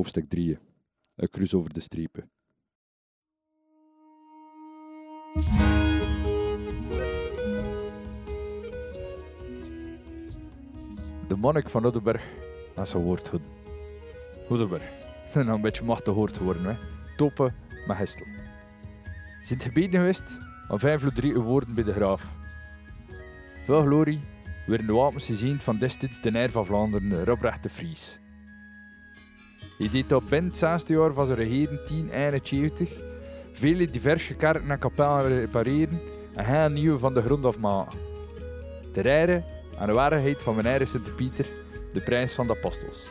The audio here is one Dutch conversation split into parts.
Hoofdstuk 3. Een cruise over de strepen. De monnik van Oudenberg en zijn woordhoeden. Oudenberg. Dat nou een beetje machtig hoort geworden, hè. Toppen met Hestel. Zijn gebieden geweest aan vijf of drie woorden bij de graaf. Veel glorie werden de wapens gezien van destijds de Heer van Vlaanderen, Robrecht de Vries. Hij deed op het zesde jaar van zijn regering 1071 vele diverse kerken en kapellen repareren en heel nieuwe van de grond afmaken. Ter ere aan de waarheid van mijn eigen Sint-Pieter, de prijs van de apostels.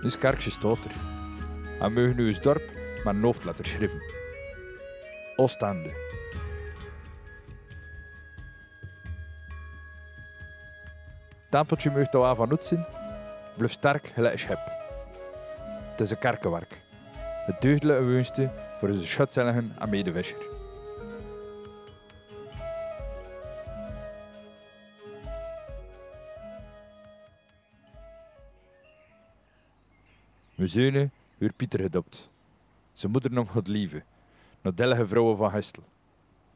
Dus kerkje staat er. En mogen nu eens dorp met een hoofdletter schrijven. Oostende. Tempeltje mag daar van uit zijn, blijf sterk gelijk een schep. Het is een kerkenwerk. Het deugdelijke woonste voor onze schutzelligen en medewisser. Mijn zonen werd Pieter gedopt. Zijn moeder nam God lieve, nog dellige vrouwen van Hestel.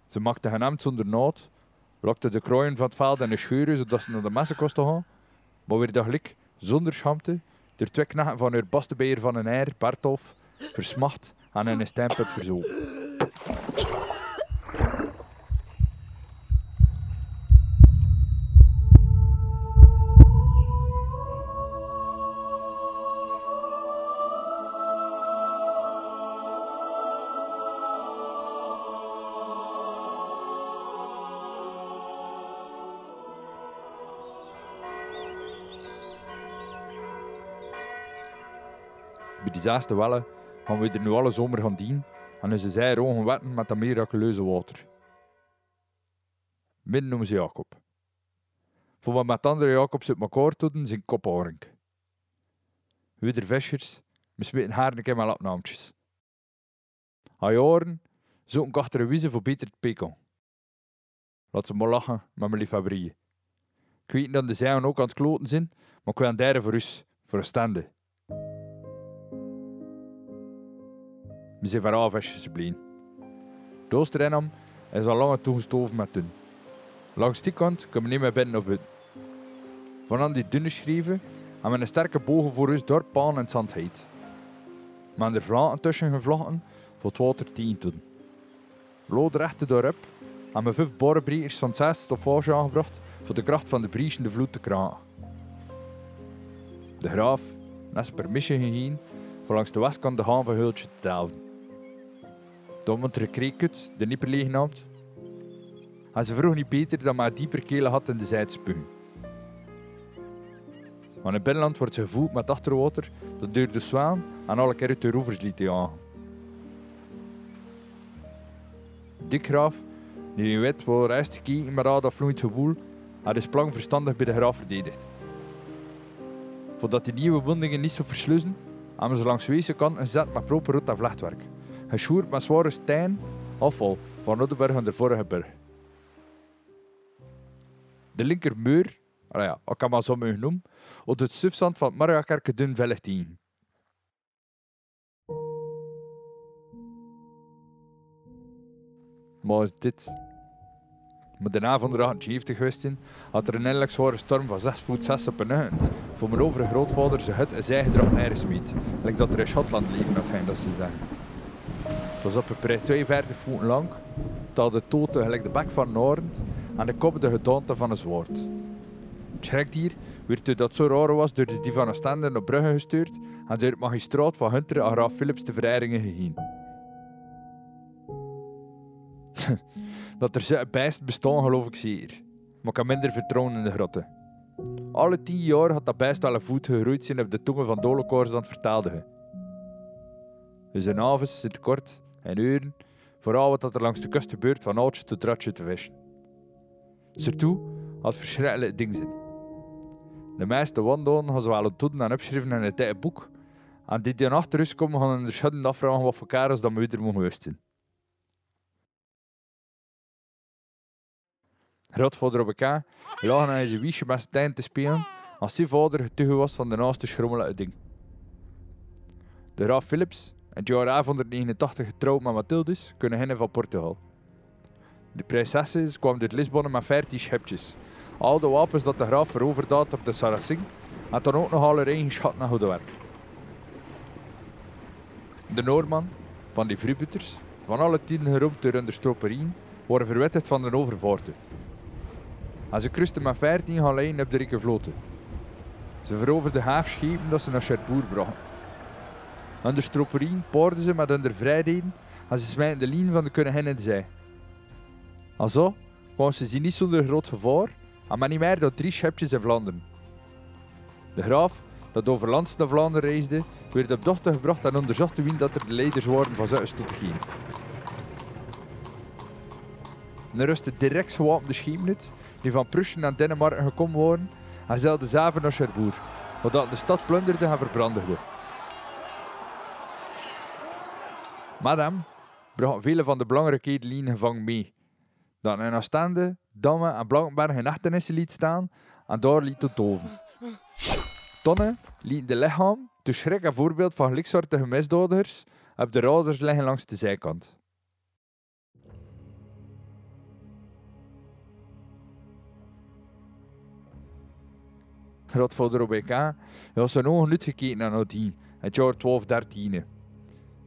Ze maakte geen ambt zonder nood, lokte de krooien van het veld en de scheuren zodat ze naar de messen kosten gaan, maar weer dagelijk, zonder schaamte, door twee van haar bastebeer van een eier, Bartolf, versmacht in een stempel verzoek. Zesde wellen gaan we er nu alle zomer gaan dienen en ze zij ogen wetten met dat miraculeuze water. Min noemen ze Jacob. Voor wat met andere Jacobs uit elkaar doen, zijn kop orank. We de vissers, we smeten haar een keer met lapnaampjes. Al jaren zoeken ik achter een wiezen voor Pieter te pikken. Laat ze maar lachen met mijn liefhebberieën. Ik weet dat de zeien ook aan het kloten zijn, maar ik wil een derde voor us, voor een stande. We zijn vooral visjes gebleven. De Oosterenam is al lang toegestoven met dun. Langs die kant kunnen we niet meer binnen of buiten. Van die dunne schreven hebben we een sterke bogen voor ons door paan en zandheid. Maar er vlaken tussen gevlochten voor het water tegen te doen. Loodrechte dorp hebben we vijf borenbrekers van zes stoffage aangebracht voor de kracht van de bries in de vloed te kraken. De graaf heeft permissie gegeven voor langs de westkant de haan van te delven. Domont Rekreekut, de Nipperlee genaamd. En ze vroeg niet beter dan maar dieper kelen had in de zijdspugen. Maar in het binnenland wordt ze gevoeld met achterwater dat door de zwaan en alle keer uit de rovers liet jagen. Dick Graaf, die niet weet waar reist gekeken maar al dat vloeiend gewoel, had de splang verstandig bij de graaf verdedigd. Voordat die nieuwe wondingen niet zo versluizen, hebben ze langs deze kant gezet met proper en vlechtwerk geschoerd met zware steen, afval van Oudenberg en de vorige berg. De linkermuur, ah ik kan maar zo noemen, op het stufzand van het Mariakerke dun vellig. Maar is dit? Met de avond er 78 geweest had er een eindelijk zware storm van 6 voet 6 op een nacht. Voor mijn overige grootvader zijn hut en zij gedrag neersmiet. Lijkt dat er in Schotland liggen, dat dat ze zeggen. Was op een prijs 52 voeten lang, dat de toten gelijk de bek van Noord en de kop de gedaante van een zwaard. Het schrekdier werd dat zo raar was door de die van naar Brugge gestuurd en door het magistraat van Hunter aan graaf Philips te verijringen gegaan. dat er ze bijst bestaan geloof ik zeer, maar ik heb minder vertrouwen in de grotten. Alle tien jaar had dat bijst al een voet gegroeid zijn op de tongen van Dolokoors dan het vertelde. Zijn avonds zit kort en uren, vooral wat er langs de kust gebeurt van oudje tot ratje te vissen. Zertoe had verschrikkelijke dingen zijn. De meeste wandelen gaan ze wel ontdoen en opschrijven in het dikke boek, en die die achter ons komen gaan de schudden afvragen wat voor karels dat weer mogen wisten. Grootvader op elkaar lagen aan zijn wiesje met tijd te spelen als zijn vader getuige was van de naaste schrommelijke ding. De graaf Philips, het jaar 1189 getrouwd met Mathildes, kunnen van Portugal. De prinsessen kwamen uit Lisbon met 14 schepjes. Al de wapens dat de graaf veroverd had op de Saracen, had dan ook nog al hun eigen schat naar goede. De Noorman, van die vrijbutters, van alle tien geroemd door de stroperien, worden verwittigd van de overvaarten. En ze kruisten met 14 galeien op de rijke vloten. Ze veroverden haafschepen dat ze naar Cherbourg brachten. Aan de stroperien poorden ze met hun vrijheden en ze smijten de lijn van de koningin in de zee. En zo kwamen ze zien niet zonder groot gevaar en maar niet meer dan drie schepjes in Vlaanderen. De graaf, dat over lands naar Vlaanderen reisde, werd op dochter gebracht en onderzocht wie dat er de leiders waren van Zuid tot gaan. Er rustte direct gewapende schepen die van Prussen naar Denemarken gekomen waren en zeilden zaven naar Cherbourg, wat de stad plunderde en Madame bracht vele van de belangrijke lijnen gevangen mee, dat in Oostende, Damme en Blankenberg in echtenissen liet staan en daar liet toven. Tonnen liet de lichaam, te schrik en voorbeeld van gelijksoortige misdadigers, op de raders liggen langs de zijkant. Grootvader OBK was zijn ogen uitgekeken naar Nadine, het jaar 1213.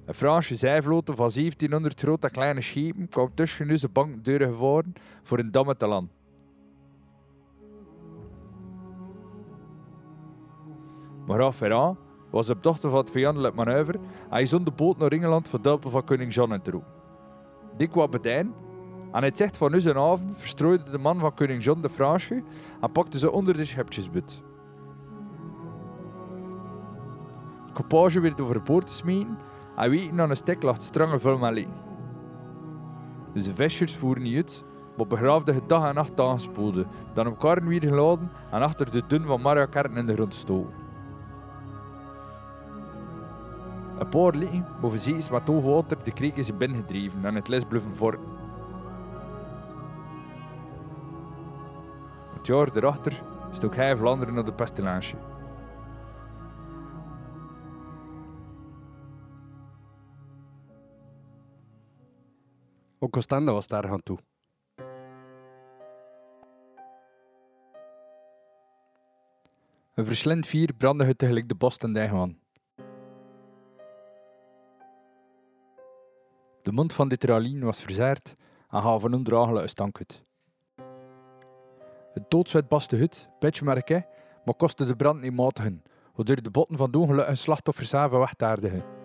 Een Franse zijvloot van 1700 grote kleine schepen kwam tussen onze bankdeuren gevaren voor een damme te land. Maar graaf was op dochter van het vijandelijk manoeuvre en hij zond de boot naar Engeland voor de van koning John te roepen. Die kwam bedijn aan het zicht van onze avond verstrooide de man van koning John de Franse en pakte ze onder de schepjesbut. De coupage werd overboord gesmeten en weten aan een stek lag strange Dus de visjes voeren niet uit, maar begraafden dag en nacht aangespoelde, dan karren weer geladen en achter de dun van Maria in de grond stoken. Een paar liggen boven zees met hoog water de kreek is binnengedreven en het les bluffen voor. Het jaar erachter stok hij Vlaanderen naar de pestilence. Ook Oostende was daar aan toe. Een verslind vier brandde het tegelijk de bos ten aan. De mond van dit ralien was verzaard en gaf een ondraaglijke stank uit. Het doodzwet baste hut, merk maar kostte de brand niet matigen, waardoor de botten van de ongelukkige slachtoffers even wegtaardigen.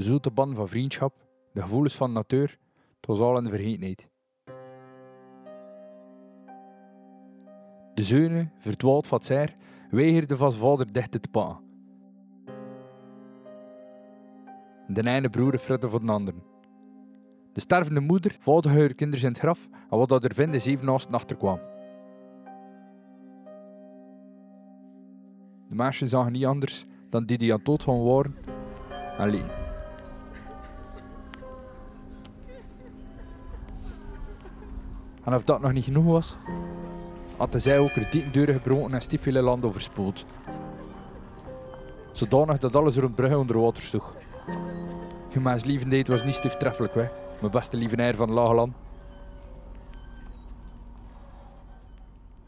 De zoete band van vriendschap, de gevoelens van natuur, het was al in de vergetenheid. De zeunen, verdwaald van zeer, weigerde van zijn vader dicht te pakken. De ene broer frutte voor de anderen. De stervende moeder vouwde haar kinderen in het graf en wat dat er vinden zeven naast achterkwam. De meisjes zagen niet anders dan die die aan dood van waren alleen. En of dat nog niet genoeg was, hadden zij ook er deuren gebroken en stiefvele land overspoeld. Zodanig dat alles rond Brugge onder water sloeg. Huma's lievendheid was niet stieftreffelijk, hè. mijn beste lievenaar van Lageland.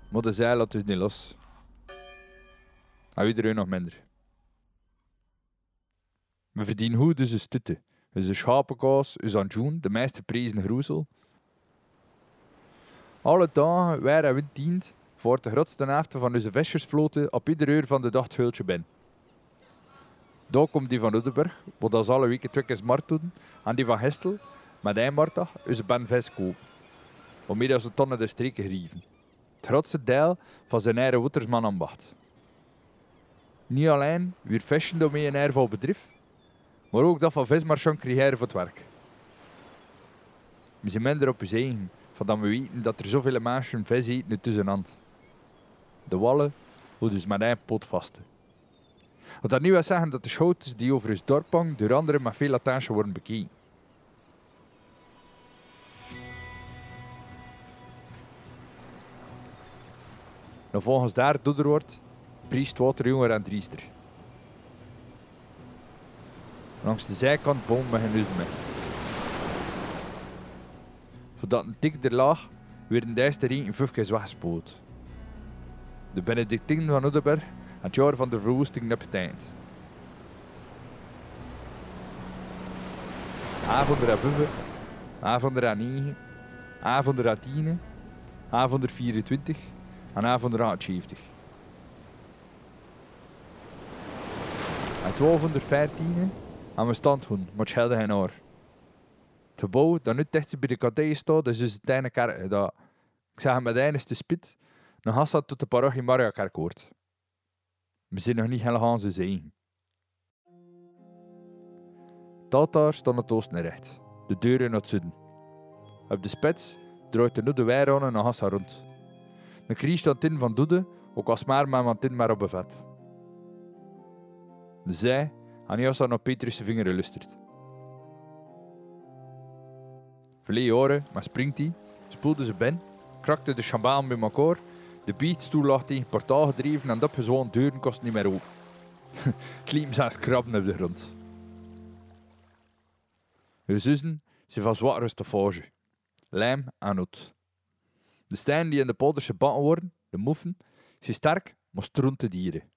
Maar de zeil had dus niet los. En iedereen nog minder. We verdienen goed dus een stutte. Dus een schapenkaas, een anjoen, de meeste prijzen groezel. Alle dagen waren we dient voor de grootste helft van onze vissersvloten op ieder uur van de dag het hultje binnen. Daar komt die van Udenburg, wat dat alle weken twee keer smart doen, en die van Hestel, met Eimbartag, onze ben vis kopen. Waarmee ze tonnen de streken grieven. Het grootste deel van zijn eigen woetersman ambacht. Niet alleen weer vissen door een ervol bedrijf, maar ook dat van vismarchand creëren voor het werk. We zijn minder op je eigen dan we weten dat er zoveel mensen vis eten tussenhand. De wallen houden dus maar één pot vast. Wat dat nu wil zeggen dat de schotels die over het dorp de door anderen veel attentie worden bekeken. En volgens daar doeder wordt priest Water Jonger en Driester. Langs de zijkant bomen we geen. Voordat een dik er werden deze regen vijf keer weggespoeld. De Benedictinen van Oudenberg het jaar van de verwoesting net betekend. Avonden à 5, avonden à 9, avonden à 10, avonden 24 en avonden à 70. En 1214 aan mijn standhoen, maar het schelde geen oor. Gebouw dat nu dicht bij de kadee staat, is dus het kleine kerk dat, ik zeg met eines te spit, een hassa tot de parochie Mariakerk hoort. We zijn nog niet helemaal zo zijn. Het altaar staat naar het oosten recht, de deuren naar het zuiden. Op de spits draait de nude weirane naar hassa rond. De krieg in van Doede, ook als maar maar tin maar op bevet. De zij aan Jossa naar Petrus' vingeren lustert. Verleden maar springt hij, spoelde ze ben, krakte de chambaan bij elkaar, de biechtstoel lag tegen het portaal gedreven en dat gezwoon deuren kost niet meer open. het liep zelfs op de grond. Uw zussen zijn van zware stafage, lijm en. De stenen die in de polderse bakken worden, de moefen, zijn sterk, maar stroente dieren.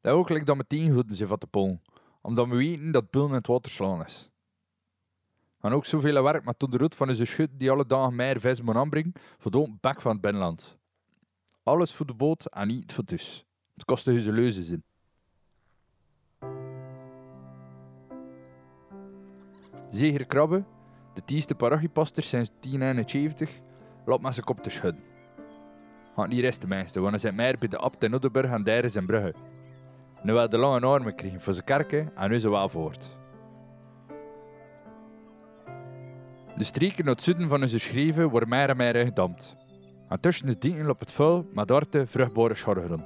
Dat ook lijkt dat meteen goed zijn van de pool, omdat we weten dat bullen in het water slaan is. En ook zoveel werk met de route van onze schut die alle dagen meer vis moet aanbrengen de bek van het binnenland. Alles voor de boot en niet voor thuis. Het kostte hun leuze zin. Zeger Krabbe, de tiende parochiepaster sinds 1071, loopt met zijn kop te schudden. Gaat niet rest de meeste, want hij zit meer bij de abt in Oudenburg en daar is in Brugge. Nu wel de lange armen kregen voor zijn kerken en nu ze wel voort. De streken naar het zuiden van onze schreven worden meer en meer gedampt. En tussen de dienen op het vuil met dorte vruchtbare schorgeren.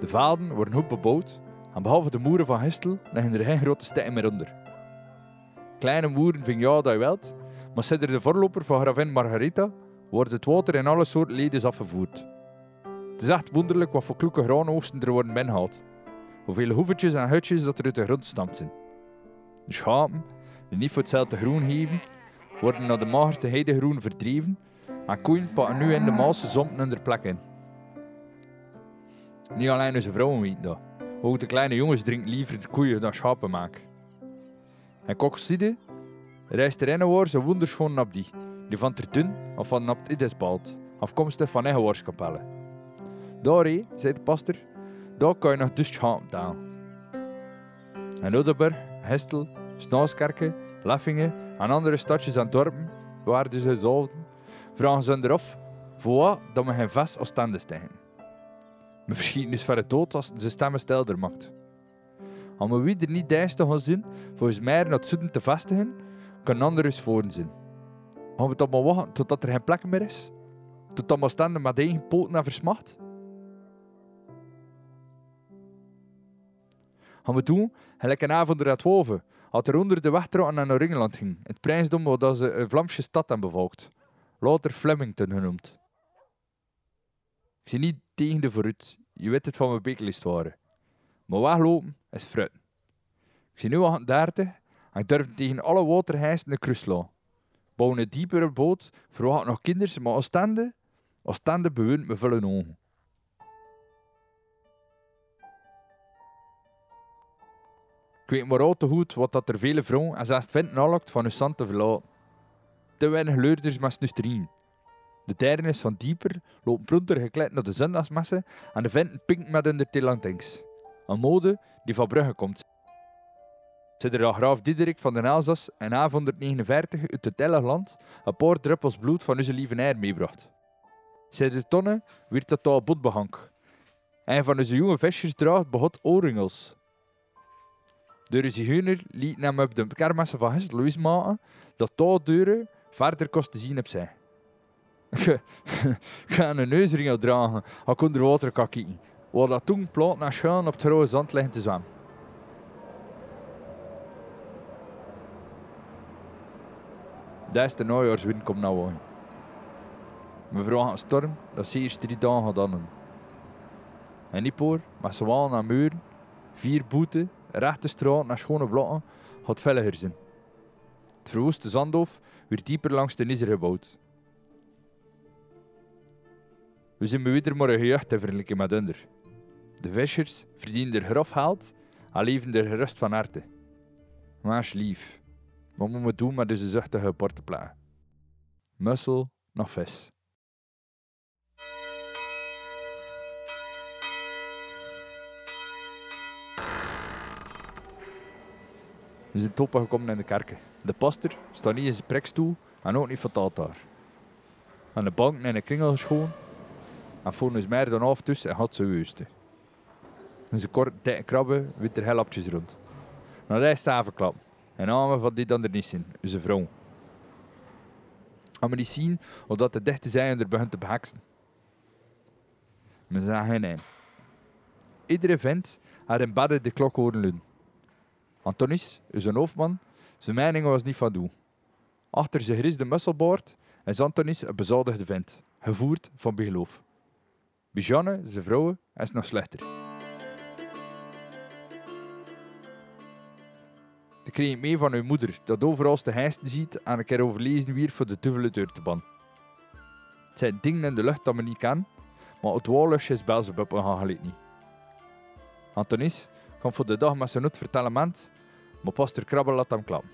De velden worden goed bebouwd en behalve de moeren van Histel liggen er geen grote steden meer onder. Kleine moeren vind ja dat je wilt, maar sinds de voorloper van gravin Margarita wordt het water in alle soorten ledens afgevoerd. Het is echt wonderlijk wat voor kloeke graanoogsten er worden binnengehaald. Hoeveel hoevetjes en hutjes dat er uit de grond stampt zijn. De schapen, die niet voor hetzelfde groen geven, worden naar de magerste heidegroen verdreven en koeien pakken nu in de Maalse zompen hun plek in. Niet alleen onze vrouwen weten dat. Ook de kleine jongens drinken liever de koeien dan schapen maken. En Kokside reist er een een wonderschoon op die, van Tertun of van Napt Idesbald, afkomstig van eigen woordskapellen. Daar, zei de pastor, daar kan je nog dus schapen taal. En Oudenburg, Hestel, Snaaskerken, Leffingen en andere stadjes en dorpen waar ze hetzelfde, vragen ze eraf voor dat men geen vast Oostende stijgen. Me verschieten is verre dood als ze stemmen stelder maakt. Als we wie er niet duist te gaan zien, volgens mij naar het zuiden te vestigen, kan ander eens voor zijn. Gaan we toch maar wachten totdat er geen plek meer is? Totdat we standen met eigen poten naar versmacht? Gaan we doen, gelijk een avond eruit woven, had er onder de weg naar naar Engeland ging, het prijsdom waar ze een Vlamse stad hebben bevolkt, later Flemington genoemd. Ik zie niet tegen de vooruit, je weet het van mijn beeklist waren. Maar weglopen is fruit. Ik zie nu al 30 en ik durf tegen alle waterhijsten de krus slaan. Bouwen een diepere boot, verwacht nog kinderen, maar als stande bewoont me vullen ogen. Ik weet maar al te goed wat dat er vele vrouwen en zelfs vindt nalokt van hun stand te verlaten. Te weinig leurders met snusterien. De tijden van dieper lopen pronter gekleed naar de zondagsmessen en de venten pinken met hun telantings. Een mode die van Brugge komt. Zit er graaf Diederik van den Elzas in 1149 uit het heilige land een paar druppels bloed van onze lieve neer meebracht. Zij de tonnen werd dat al botbehank. Een van onze jonge visjes draagt behot oorringels. De zigeuner liet hem op de kermessen van Hest Louis maken dat touw deuren verder kost te zien op zij. Ik ga een neusringel dragen, ik onder water kan kijken. Waar dat toen plat naar schuin op het rode zand liggen te zwemmen. Deze najaarswind komt nou aan. Vragen een storm dat ze eerst drie dagen gaat aan. En niet voor, maar zwaan en muren, vier boeten rechte straat naar schone blokken gaat veiliger zijn. Het verwoeste zandhof werd dieper langs de Nizer gebouwd. We zijn weer maar een jeugd te vergelijken met. De vissers verdienen er grof geld en leven er gerust van harte. Maar lief. Wat moet we doen met deze zuchtige portepla? Mussel nog vis. We zijn toppen gekomen in de kerken. De pastor staat niet in zijn prekstoel en ook niet van het altaar. Aan de banken in een kringel geschoon en is meer dan half tussen en had ze weusten. En ze kort dikke krabben wit er helapjes rond. Nou, dat is stavenklap. En namen van die dan er niet zijn, zijn vrouw. Gaan we zien omdat de dichte zijn er begint te beheksen. We zagen nee. Iedere vent had in bedden de klok horen luiden. Antonis, zijn hoofdman, zijn mening was niet van doen. Achter zijn grisde musselboord is Antonis een bezadigde vent, gevoerd van begeloof. Bijanne, zijn vrouw, is nog slechter. Ik kreeg mee van uw moeder dat overal de heisten ziet en een keer overlezen weer voor de duivele deur te ban. Het zijn dingen in de lucht dat men niet kan, maar het wallusje is Belzebub en gaan niet. Antonis komt voor de dag met zijn nood vertellen ment, maar pastor Krabbel laat hem klappen.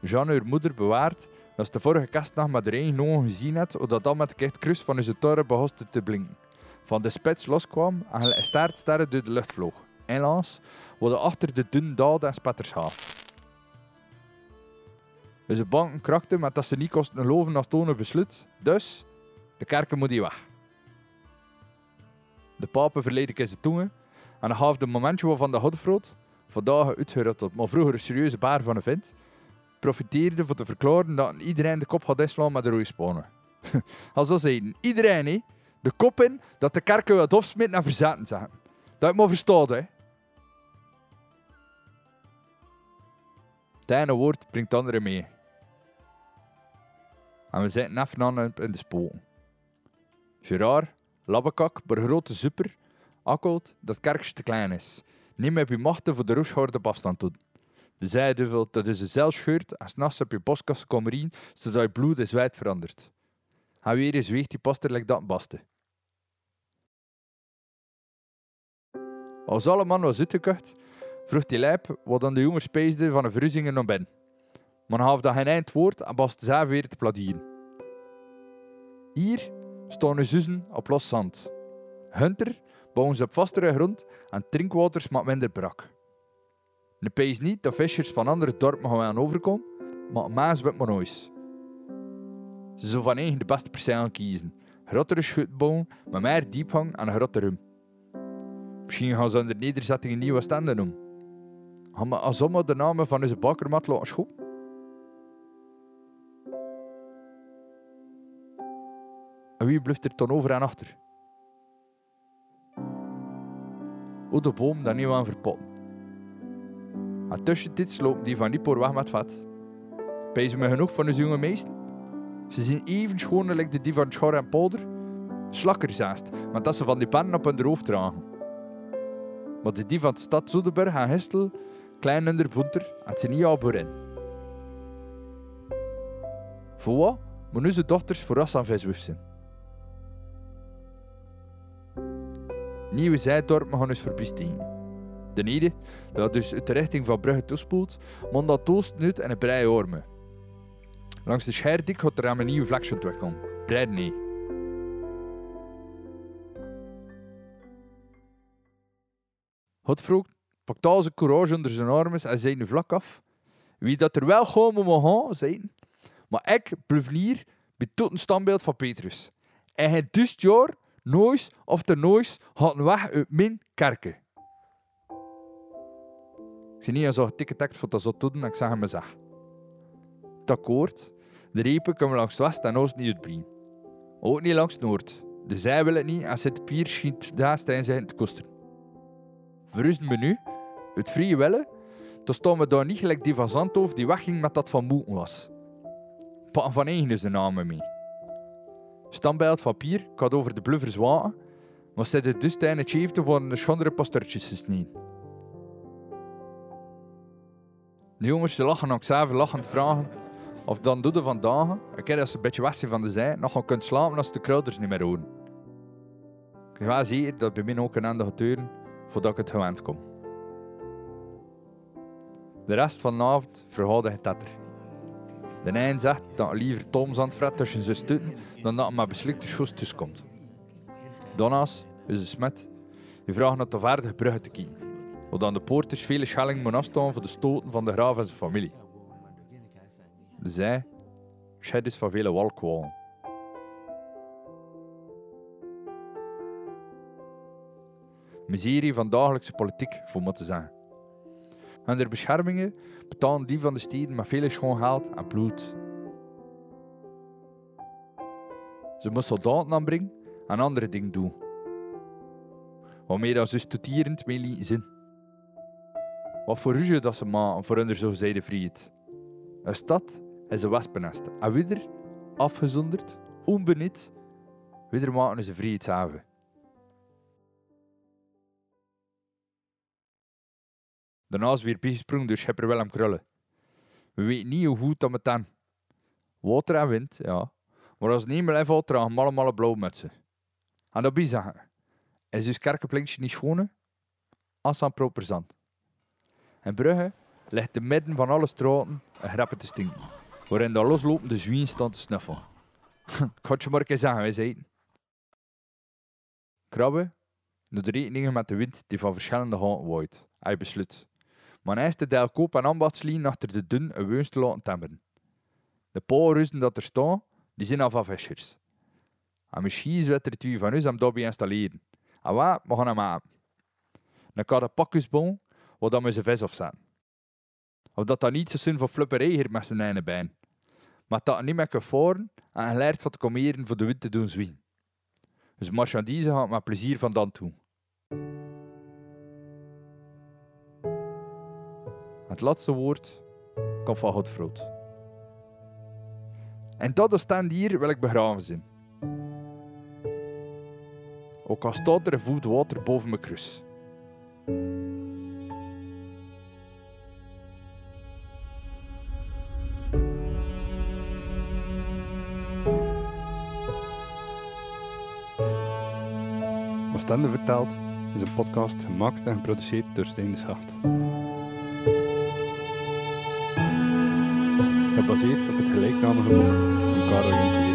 Jeanne, haar moeder, bewaart dat ze de vorige kerstnacht met haar eigen ogen gezien had dat met de kruis van zijn toren begon te blinken. Van de spits loskwam en een staartsterren door de lucht vloog. Helaas worden achter de dunne daden en spetters gaaf. Onze banken krakten met dat ze niet kosten geloven als tonen besluit. Dus, de kerken moet die weg. De papen verleden keer zijn tongen en gaf de momentje waarvan de Godfroot, vandaag uitgerotteld, maar vroeger een serieuze baar van een vent, profiteerde voor te verklaren dat iedereen de kop had inslaan met de rode spanen. Als dat zeiden, iedereen he, de kop in dat de kerken wat afsmitten en verzetten zijn. Dat moet verstaan, hè. Het ene woord brengt het andere mee. En we zitten even in de spoken. Gerard, labbekak, maar grote super, akkelt dat kerkje te klein is. Neem heb je machten voor de roeshoorde op afstand te doen. De zijduvel dat is een zeil scheurt en s'nachts op je boskas komen in, zodat je bloed in zwijt verandert. En weer eens weegt die poster like dat baste. Als alle man was uitgekocht, vroeg die lijp wat dan de jongen speesde van een verruzzingen naar ben. Maar gaf dat geen eind woord en baste zij weer te pladieren. Hier staan de zussen op los zand. Hunter bouwen ze op vastere grond en drinkwater smaakt minder brak. De pees niet dat visjes van andere dorpen gaan aan overkomen, maar maas met nooit. Ze zullen van eigen de beste perceel kiezen. Grottere schutbouwen met meer diepgang en grotere rum. Misschien gaan ze onder nederzettingen nieuwe standen doen. Gaan we als allemaal de namen van onze bakkermat laten schoon? En wie blijft er dan over en achter? Hoe de boom daar niet aan verpotten. En tussentijds lopen die van Nippor weg met vet. Pijzen me genoeg van onze jonge meesten? Ze zien even schoon als de die van Schor en Polder. Slakkerzaast, want dat ze van die pannen op hun hoofd dragen. Maar de die van de stad Zoedenburg en Histel, klein en bunter, en ze niet al in. Voor wat? Maar nu zijn dochters voor aan viswuf zijn. Nieuwe zijdorpen gaan dus verpristeren. De ene, dat dus uit de richting van Brugge toespoelt, mond dat toost nu en een brei orme. Langs de Scheiderdik gaat er aan een nieuwe vlakje ontwikkelen. Brei nee. God vroeg, pakt al zijn courage onder zijn armen en zei nu vlak af. Wie dat er wel gewoon moet gaan, zijn. Maar ik blijf hier tot een standbeeld van Petrus. En hij dus jaar, nooit of de nooit, gaat weg uit mijn kerken. Ik zie niet als een tikketakt voor dat zo doen, ik zeg hem zeg. Het akkoord, de repen komen langs west en oost niet uitbrengen. Ook niet langs noord. De zij willen het niet en zit pier schiet daar zijn te kosten. Verrusten we nu, het vrije willen, dan staan we daar niet gelijk die van Zandhoofd die wegging met dat van Moeten was. Pakken van eigen is de naam mee. Stambeeld van Pier gaat over de bluffers water, maar ze dus de dusdanig heeft worden de schondere postertjes niet. De jongens lachen ook zelf lachend vragen of dan doe je vandaag, een keer als ze een beetje weg van de zij, nog kunnen kunt slapen als de kruiders niet meer horen. Ik waar zie zeker dat bij mij ook een einde gaat duren voordat ik het gewend kom. De rest van de avond verhoudt het tetter. De een zegt dat liever Toms aan tussen zijn stutten dan dat hij met beslikte schoes tussenkomt. Donna's, is de smet, die vraagt naar de vaardige bruggen te kijken, dan de poorters vele schellingen moeten afstaan voor de stoten van de graaf en zijn familie. Zij, scheid is van vele walkwallen. Miserie van dagelijkse politiek, voor moeten zeggen. En de beschermingen betalen die van de steden met veel schoon geld en bloed. Ze moeten soldaten aanbrengen en andere dingen doen. Waarmee dat ze studierend mee lieten zien. Wat voor ruzie dat ze maken voor hun vrijheid. Een stad is een wespennest. En weer, afgezonderd, onbenut, weer maken ze vrijheidshaven. Daarna is weer bijgesprongen door schipper Willem Krullen. We weten niet hoe goed dat met dan. Water en wind, ja. Maar als het niet meer valt, dragen we allemaal blauw mutsen. En dat. Is dus kerkenplinkje niet schoon? Als aan proper zand. En Brugge ligt te midden van alle straten een grappen te stinken. Waarin de loslopende zwien staan te snuffelen. Ik had je maar een keer zeggen, wij zeiden. Krabben, door de rekeningen met de wind die van verschillende houten waait. Hij besluit. Maar hij is de deel koop en ambachtslien achter de dun een weus te laten. De poorruzen dat er staan, die zijn al van vissers. En misschien is er twee van ons hem daarbij installeren. En wat, we gaan hem aan. Dan kan de pakjesboom, waar dan we zijn vis afzetten. Of dat dat niet zo zin voor flupperij hier met zijn ene been. Maar dat niet meer kan voeren en geleerd van te komeren voor de wind te doen zwien. Dus marchandise gaat met plezier van dan toe. Het laatste woord komt van Godfroot. En dat stand hier wil ik begraven zijn. Ook al staat er water boven mijn kruis. Oostende vertelt is een podcast gemaakt en geproduceerd door Steen de. Gebaseerd op het gelijknamige boek van Karel Jonker